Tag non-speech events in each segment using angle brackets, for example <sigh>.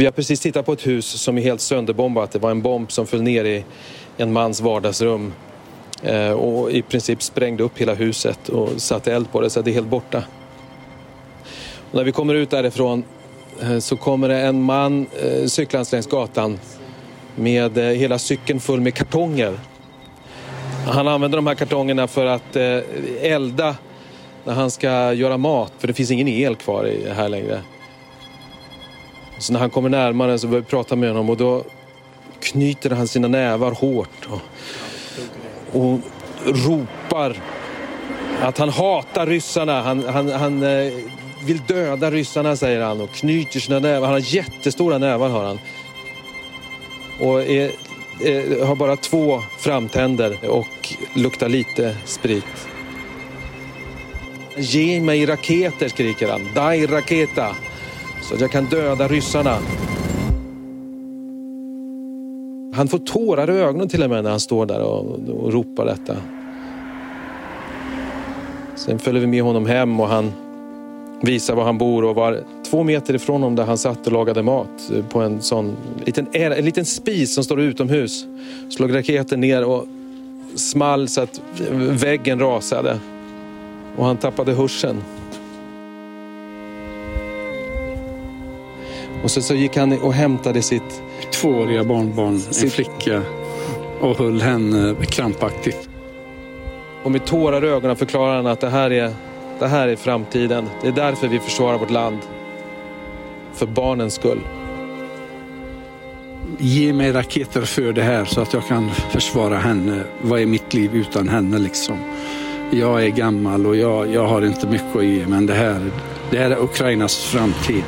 Vi har precis tittat på ett hus som är helt sönderbombat. Det var en bomb som föll ner i en mans vardagsrum eh, och i princip sprängde upp hela huset och satte eld på det så det är helt borta. Och när vi kommer ut därifrån eh, så kommer det en man cyklandes cyklande längs gatan med hela cykeln full med kartonger. Han använder de här kartongerna för att elda när han ska göra mat för det finns ingen el kvar här längre. Så när han kommer närmare så börjar vi prata med honom och då knyter han sina nävar hårt och, och ropar att han hatar ryssarna. Han, han, han eh, vill döda ryssarna säger han och knyter sina nävar. Han har jättestora nävar har han. Och är, är, har bara två framtänder och luktar lite sprit. Ge mig raketer skriker han. Dai raketa. Så att jag kan döda ryssarna. Han får tårar i ögonen till och med när han står där och, och ropar detta. Sen följer vi med honom hem och han visar var han bor och var två meter ifrån honom där han satt och lagade mat på en sån liten, en liten spis som står utomhus. Slog raketen ner och small så att väggen rasade och han tappade hörseln. Och så, så gick han och hämtade sitt... Tvååriga barnbarn, sitt... en flicka och höll henne krampaktigt. Och med tårar i ögonen förklarar han att det här, är, det här är framtiden. Det är därför vi försvarar vårt land. För barnens skull. Ge mig raketer för det här så att jag kan försvara henne. Vad är mitt liv utan henne liksom? Jag är gammal och jag, jag har inte mycket att ge men det här, det här är Ukrainas framtid.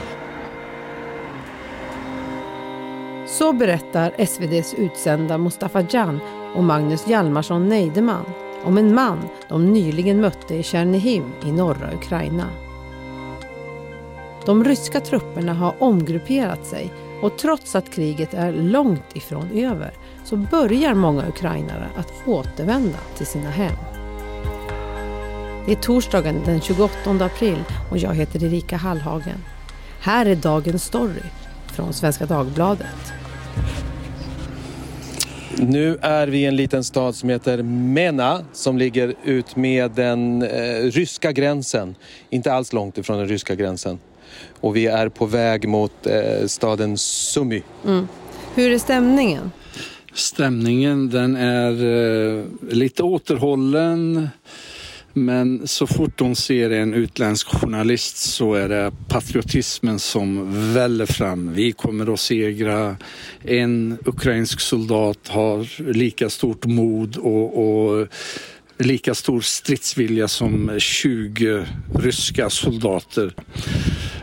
Så berättar SVDs utsända Mustafa Jan och Magnus Hjalmarsson Neideman om en man de nyligen mötte i Tjernihiv i norra Ukraina. De ryska trupperna har omgrupperat sig och trots att kriget är långt ifrån över så börjar många ukrainare att återvända till sina hem. Det är torsdagen den 28 april och jag heter Erika Hallhagen. Här är dagens story från Svenska Dagbladet. Nu är vi i en liten stad som heter Mena som ligger ut med den eh, ryska gränsen. Inte alls långt ifrån den ryska gränsen. Och vi är på väg mot eh, staden Sumy. Mm. Hur är stämningen? Stämningen den är eh, lite återhållen. Men så fort de ser en utländsk journalist så är det patriotismen som väller fram. Vi kommer att segra. En ukrainsk soldat har lika stort mod och, och lika stor stridsvilja som 20 ryska soldater.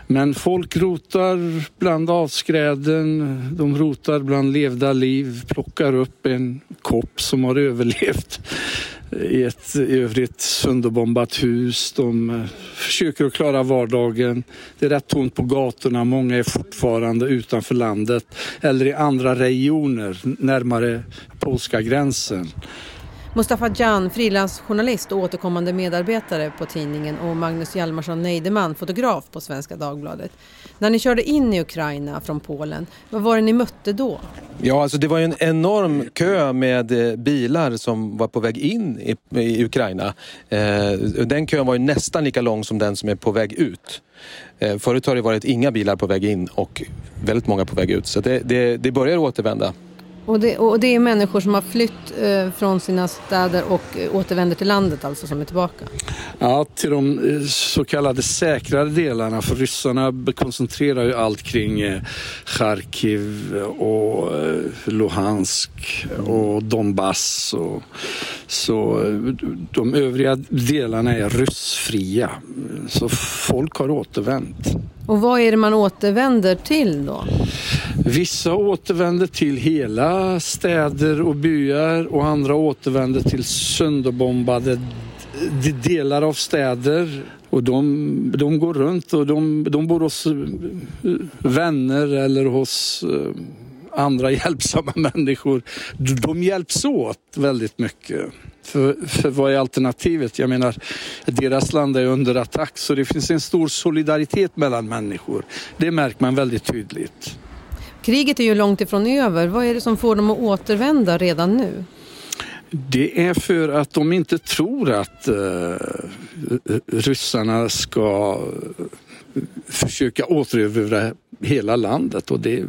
Men folk rotar bland avskräden, de rotar bland levda liv, plockar upp en kopp som har överlevt i ett i övrigt sönderbombat hus. De eh, försöker att klara vardagen. Det är rätt tomt på gatorna. Många är fortfarande utanför landet eller i andra regioner närmare polska gränsen. Mustafa Jan, frilansjournalist och återkommande medarbetare på tidningen och Magnus Hjalmarsson Neideman, fotograf på Svenska Dagbladet. När ni körde in i Ukraina från Polen, vad var det ni mötte då? Ja, alltså det var ju en enorm kö med eh, bilar som var på väg in i, i Ukraina. Eh, den kön var ju nästan lika lång som den som är på väg ut. Eh, förut har det varit inga bilar på väg in och väldigt många på väg ut. Så det, det, det börjar återvända. Och det, och det är människor som har flytt eh, från sina städer och eh, återvänder till landet alltså som är tillbaka? Ja, till de eh, så kallade säkrare delarna för ryssarna koncentrerar ju allt kring eh, Charkiv och eh, Luhansk och Donbass. Och, så de övriga delarna är ryssfria. Så folk har återvänt. Och vad är det man återvänder till då? Vissa återvänder till hela städer och byar och andra återvänder till sönderbombade delar av städer. Och de, de går runt och de, de bor hos eh, vänner eller hos eh, andra <laughs> hjälpsamma människor. De hjälps åt väldigt mycket. För, för vad är alternativet? Jag menar, deras land är under attack så det finns en stor solidaritet mellan människor. Det märker man väldigt tydligt. Kriget är ju långt ifrån över. Vad är det som får dem att återvända redan nu? Det är för att de inte tror att uh, ryssarna ska försöka återerövra hela landet. Och det...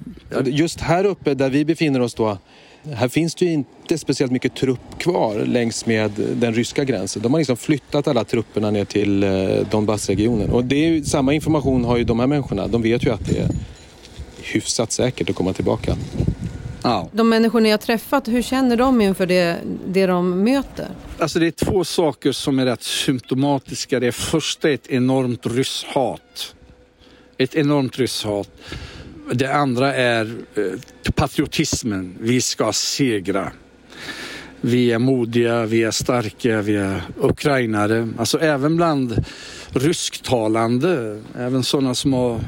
Just här uppe där vi befinner oss då, här finns det ju inte speciellt mycket trupp kvar längs med den ryska gränsen. De har liksom flyttat alla trupperna ner till eh, Donbassregionen. Och det är ju, samma information har ju de här människorna. De vet ju att det är hyfsat säkert att komma tillbaka. Ja. De människor ni har träffat, hur känner de inför det, det de möter? Alltså det är två saker som är rätt symptomatiska. Det första är ett enormt rysshat. Ett enormt rysshat. Det andra är eh, patriotismen. Vi ska segra. Vi är modiga, vi är starka, vi är ukrainare. Alltså även bland rysktalande, även sådana som har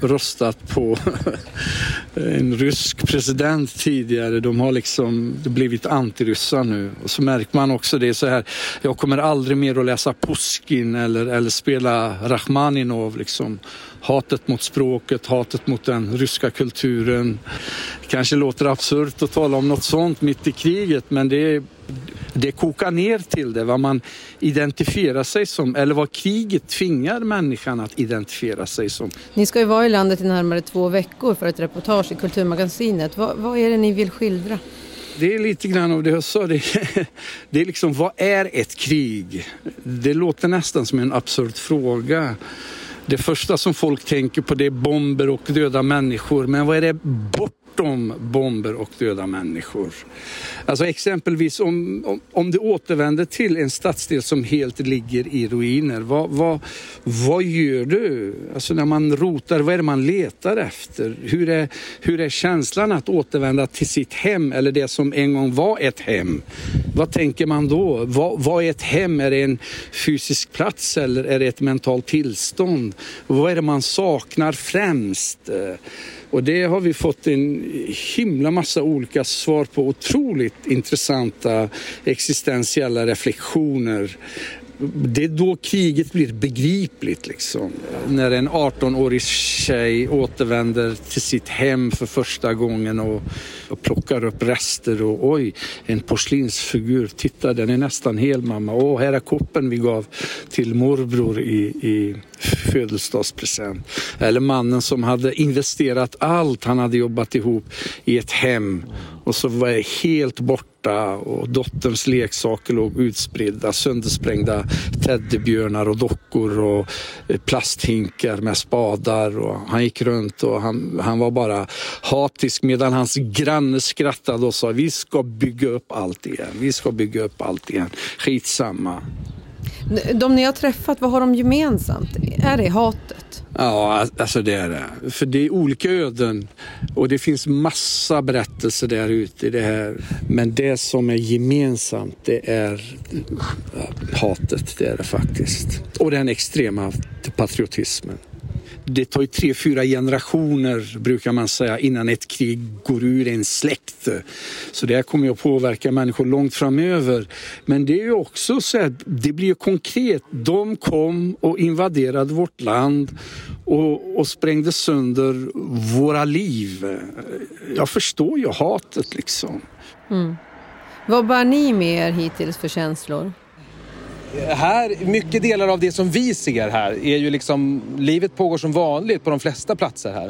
röstat på <laughs> en rysk president tidigare. De har liksom blivit antiryssar nu. Och så märker man också det så här. Jag kommer aldrig mer att läsa Puskin eller, eller spela Rachmaninov. Liksom. Hatet mot språket, hatet mot den ryska kulturen. Det kanske låter absurt att tala om något sånt mitt i kriget men det är det kokar ner till det, vad man identifierar sig som eller vad kriget tvingar människan att identifiera sig som. Ni ska ju vara i landet i närmare två veckor för ett reportage i Kulturmagasinet. Vad, vad är det ni vill skildra? Det är lite grann av det jag sa. Det är, <laughs> det är liksom, vad är ett krig? Det låter nästan som en absurd fråga. Det första som folk tänker på det är bomber och döda människor. Men vad är det bortom bomber och döda människor. Alltså exempelvis om, om, om du återvänder till en stadsdel som helt ligger i ruiner, vad, vad, vad gör du? Alltså när man rotar, vad är det man letar efter? Hur är, hur är känslan att återvända till sitt hem eller det som en gång var ett hem? Vad tänker man då? Vad, vad är ett hem? Är det en fysisk plats eller är det ett mentalt tillstånd? Vad är det man saknar främst? Och det har vi fått en himla massa olika svar på. Otroligt intressanta existentiella reflektioner det är då kriget blir begripligt. Liksom. När en 18-årig tjej återvänder till sitt hem för första gången och, och plockar upp rester och oj, en porslinsfigur. Titta, den är nästan hel mamma. Åh, här är koppen vi gav till morbror i, i födelsedagspresent. Eller mannen som hade investerat allt han hade jobbat ihop i ett hem och så var jag helt borta och dotterns leksaker låg utspridda, söndersprängda teddybjörnar och dockor och eh, plasthinkar med spadar och han gick runt och han, han var bara hatisk medan hans granne skrattade och sa vi ska bygga upp allt igen, vi ska bygga upp allt igen, skitsamma. De ni har träffat, vad har de gemensamt? Är det hatet? Ja, alltså det är det. För det är olika öden och det finns massa berättelser där ute i det här. Men det som är gemensamt det är hatet, det är det faktiskt. Och den extrema patriotismen det tar ju tre, fyra generationer brukar man säga innan ett krig går ur en släkt. Så det här kommer ju att påverka människor långt framöver. Men det är ju också så att det blir konkret. De kom och invaderade vårt land och, och sprängde sönder våra liv. Jag förstår ju hatet liksom. Mm. Vad bär ni med er hittills för känslor? Här, mycket delar av det som vi ser här är ju liksom, livet pågår som vanligt på de flesta platser här.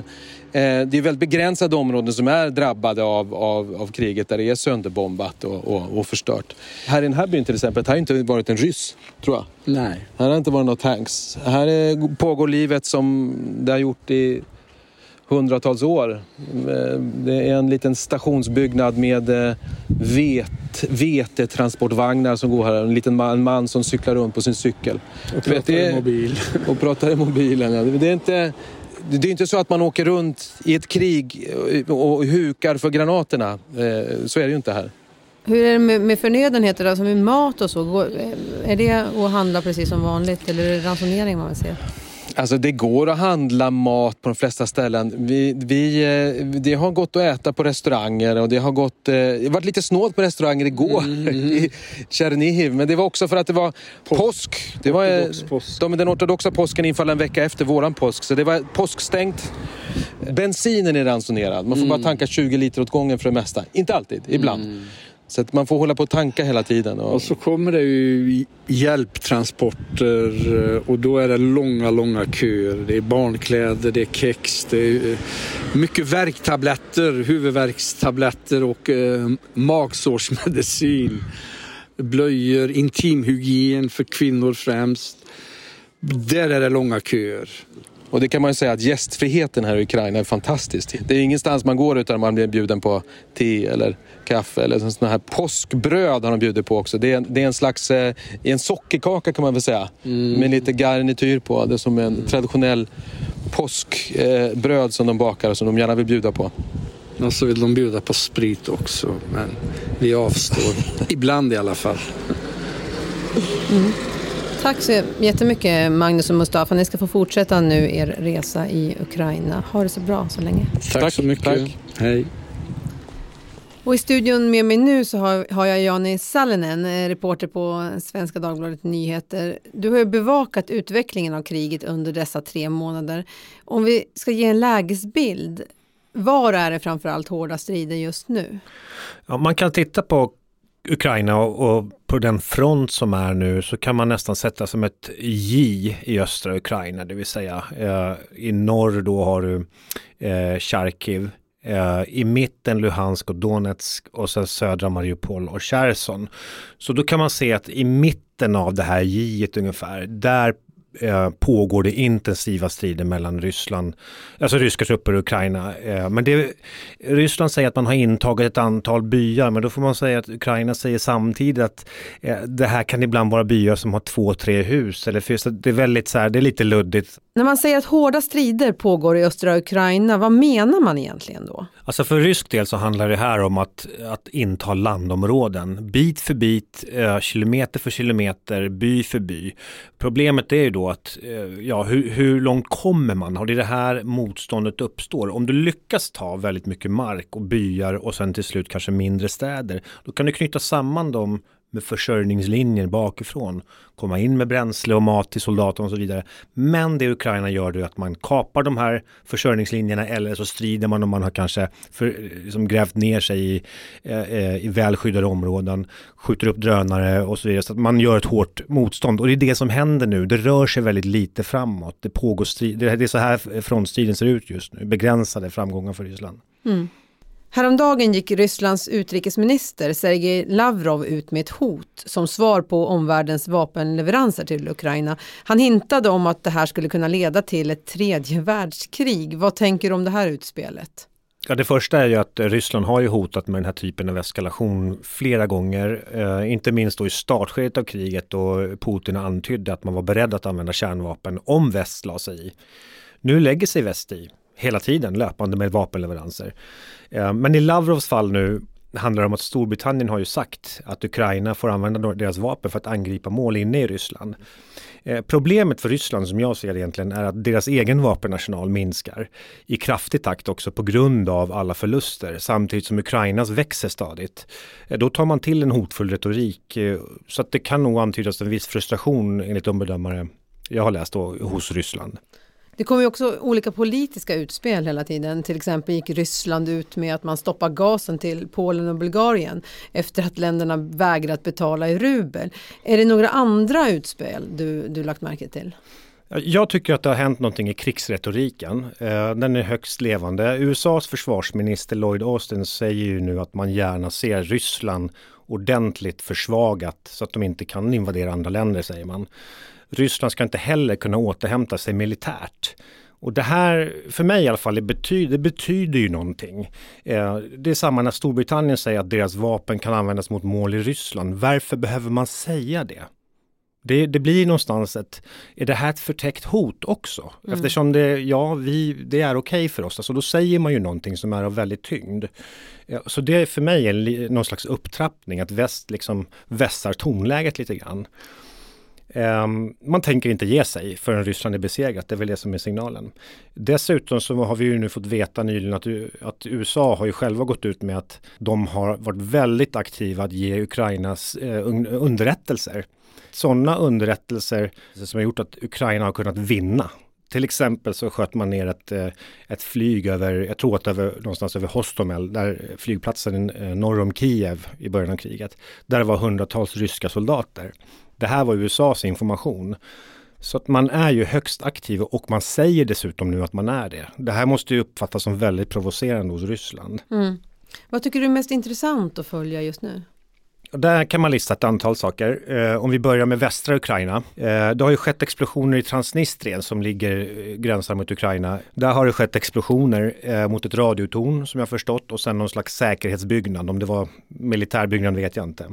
Eh, det är väldigt begränsade områden som är drabbade av, av, av kriget där det är sönderbombat och, och, och, förstört. Här i den här byn till exempel, här har inte varit en ryss, tror jag. Nej. Här har inte varit några tanks. Här är, pågår livet som det har gjort i hundratals år. Eh, det är en liten stationsbyggnad med eh, vet, vetetransportvagnar som går här. En liten man, man som cyklar runt på sin cykel. Och pratar vet, i mobil. <laughs> Och pratar i mobilen. Ja. Det är inte... Det är inte så att man åker runt i ett krig och hukar för granaterna. Eh, så är det ju inte här. Hur är det med, med förnödenheter, alltså med mat och så? Är det att handla precis som vanligt eller är det ransonering man vill se? Alltså det går att handla mat på de flesta ställen. Vi, vi, eh, det har gått att äta på restauranger och det har gått... Eh, det varit lite snålt på restauranger igår mm. <laughs> i Tjernihiv. Men det var också för att det var påsk. påsk. Det var, eh, påsk. De, den ortodoxa påsken inföll en vecka efter våran påsk. Så det var påskstängt. Bensinen är ransonerad. Man får bara tanka 20 liter åt gången för det mesta. Inte alltid, ibland. Så att man får hålla på och tanka hela tiden. Och... Och så kommer det ju hjälptransporter eh, och då är det långa, långa köer. Det är barnkläder, det är kex, det är eh, mycket värktabletter, huvudvärkstabletter och eh, magsårsmedicin. Blöjor, intimhygien för kvinnor främst. Där är det långa köer. Och det kan man ju säga att gästfriheten här i Ukraina är fantastisk. Det är ingenstans man går utan man blir bjuden på te eller kaffe eller sådana här påskbröd har de bjudit på också. Det är, det är en slags eh, en sockerkaka kan man väl säga. Med lite garnityr på. Det är som en traditionell påskbröd eh, som de bakar och som de gärna vill bjuda på. Och så vill de bjuda på sprit också, men vi avstår. <laughs> Ibland i alla fall. Tack så jättemycket Magnus och Mustafa. Ni ska få fortsätta nu er resa i Ukraina. Ha det så bra så länge. Tack, Tack, så mycket. tack. Hej. Och i studion med mig nu så har, har jag Jani Sallinen, eh, reporter på Svenska Dagbladet Nyheter. Du har ju bevakat utvecklingen av kriget under dessa tre månader. Om vi ska ge en lägesbild, var är det framförallt hårda strider just nu? Ja, man kan titta på Ukraina och, och på den front som är nu så kan man nästan sätta som ett J i östra Ukraina, det vill säga eh, i norr då har du eh, Charkiv, eh, i mitten Luhansk och Donetsk och sen södra Mariupol och Cherson. Så då kan man se att i mitten av det här J ungefär, där eh, pågår det intensiva strider mellan Ryssland, alltså ryska trupper och Ukraina. Eh, men det, Ryssland säger att man har intagit ett antal byar, men då får man säga att Ukraina säger samtidigt att eh, det här kan ibland vara byar som har två, tre hus. Eller så det är väldigt så här, det är lite luddigt. När man säger att hårda strider pågår i östra Ukraina, vad menar man egentligen då? Alltså för rysk del så handlar det här om att, att inta landområden, bit för bit, eh, kilometer för kilometer, by för by. Problemet är ju då att, eh, ja, hur, hur långt kommer man? Har det är det här motståndet uppstår. Om du lyckas ta väldigt mycket mark och byar och sen till slut kanske mindre städer, då kan du knyta samman dem med försörjningslinjer bakifrån. Komma in med bränsle och mat till soldaterna och så vidare. Men det Ukraina gör är att man kapar de här försörjningslinjerna eller så strider man om man har kanske för, liksom grävt ner sig i, eh, eh, i välskyddade områden, skjuter upp drönare och så vidare. Så att man gör ett hårt motstånd och det är det som händer nu. Det rör sig väldigt lite framåt. Det pågår strid. Det är så här frontstriden ser ut just nu. Begränsade framgångar för Ryssland. Mm. Häromdagen gick Rysslands utrikesminister Sergej Lavrov ut med ett hot som svar på omvärldens vapenleveranser till Ukraina. Han hintade om att det här skulle kunna leda till ett tredje världskrig. Vad tänker du om det här utspelet? Ja, det första är ju att Ryssland har ju hotat med den här typen av eskalation flera gånger. Eh, inte minst då i startskedet av kriget då Putin antydde att man var beredd att använda kärnvapen om väst la sig i. Nu lägger sig väst i hela tiden löpande med vapenleveranser. Eh, men i Lavrovs fall nu handlar det om att Storbritannien har ju sagt att Ukraina får använda deras vapen för att angripa mål inne i Ryssland. Eh, problemet för Ryssland som jag ser det egentligen är att deras egen vapenarsenal minskar i kraftig takt också på grund av alla förluster samtidigt som Ukrainas växer stadigt. Eh, då tar man till en hotfull retorik så att det kan nog antydas en viss frustration enligt de bedömare jag har läst då, hos Ryssland. Det kommer ju också olika politiska utspel hela tiden. Till exempel gick Ryssland ut med att man stoppar gasen till Polen och Bulgarien efter att länderna vägrat betala i rubel. Är det några andra utspel du, du lagt märke till? Jag tycker att det har hänt någonting i krigsretoriken. Eh, den är högst levande. USAs försvarsminister Lloyd Austin säger ju nu att man gärna ser Ryssland ordentligt försvagat så att de inte kan invadera andra länder, säger man. Ryssland ska inte heller kunna återhämta sig militärt. Och det här, för mig i alla fall, det betyder, det betyder ju någonting. Eh, det är samma när Storbritannien säger att deras vapen kan användas mot mål i Ryssland. Varför behöver man säga det? Det, det blir någonstans ett, är det här ett förtäckt hot också? Mm. Eftersom det, ja, vi, det är okej okay för oss, alltså då säger man ju någonting som är av väldigt tyngd. Så det är för mig en, någon slags upptrappning, att väst liksom vässar tonläget lite grann. Um, man tänker inte ge sig förrän Ryssland är besegrat, det är väl det som är signalen. Dessutom så har vi ju nu fått veta nyligen att, att USA har ju själva gått ut med att de har varit väldigt aktiva att ge Ukrainas eh, underrättelser. Sådana underrättelser som har gjort att Ukraina har kunnat vinna Till exempel så sköt man ner ett, eh, ett flyg över, jag tror att över, någonstans över Hostomel, där flygplatsen eh, norr om Kiev i början av kriget. Där var hundratals ryska soldater. Det här var USAs information. Så att man är ju högst aktiv och man säger dessutom nu att man är det. Det här måste ju uppfattas som väldigt provocerande hos Ryssland. Mm. Vad tycker du är mest intressant att följa just nu? Där kan man lista ett antal saker. Eh, om vi börjar med västra Ukraina. Eh, det har ju skett explosioner i Transnistrien som ligger eh, gränsar mot Ukraina. Där har det skett explosioner eh, mot ett radiotorn som jag förstått och sen någon slags säkerhetsbyggnad. Om det var militärbyggnad vet jag inte.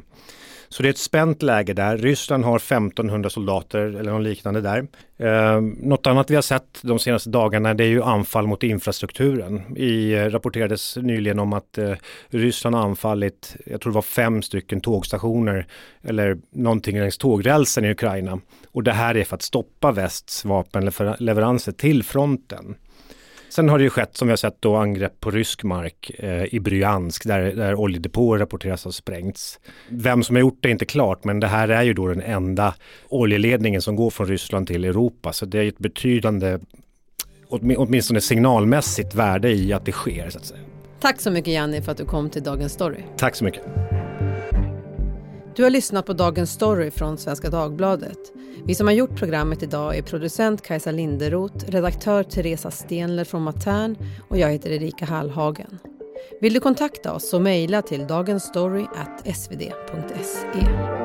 Så det är ett spänt läge där. Ryssland har 1500 soldater eller något liknande där. Eh, något annat vi har sett de senaste dagarna det är ju anfall mot infrastrukturen. I eh, rapporterades nyligen om att eh, Ryssland har anfallit, jag tror det var fem stycken tågstationer eller någonting längs tågrälsen i Ukraina. Och det här är för att stoppa västs vapenleveranser till fronten. Sen har det ju skett, som vi har sett, då, angrepp på rysk mark eh, i Bryansk där, där oljedepåer rapporteras ha sprängts. Vem som har gjort det är inte klart, men det här är ju då den enda oljeledningen som går från Ryssland till Europa. Så det är ett betydande, åtminstone signalmässigt värde i att det sker. Så att säga. Tack så mycket Janni för att du kom till Dagens Story. Tack så mycket. Du har lyssnat på Dagens Story från Svenska Dagbladet. Vi som har gjort programmet idag är producent Kajsa Linderoth, redaktör Teresa Stenler från Matern och jag heter Erika Hallhagen. Vill du kontakta oss så mejla till dagensstory.svd.se.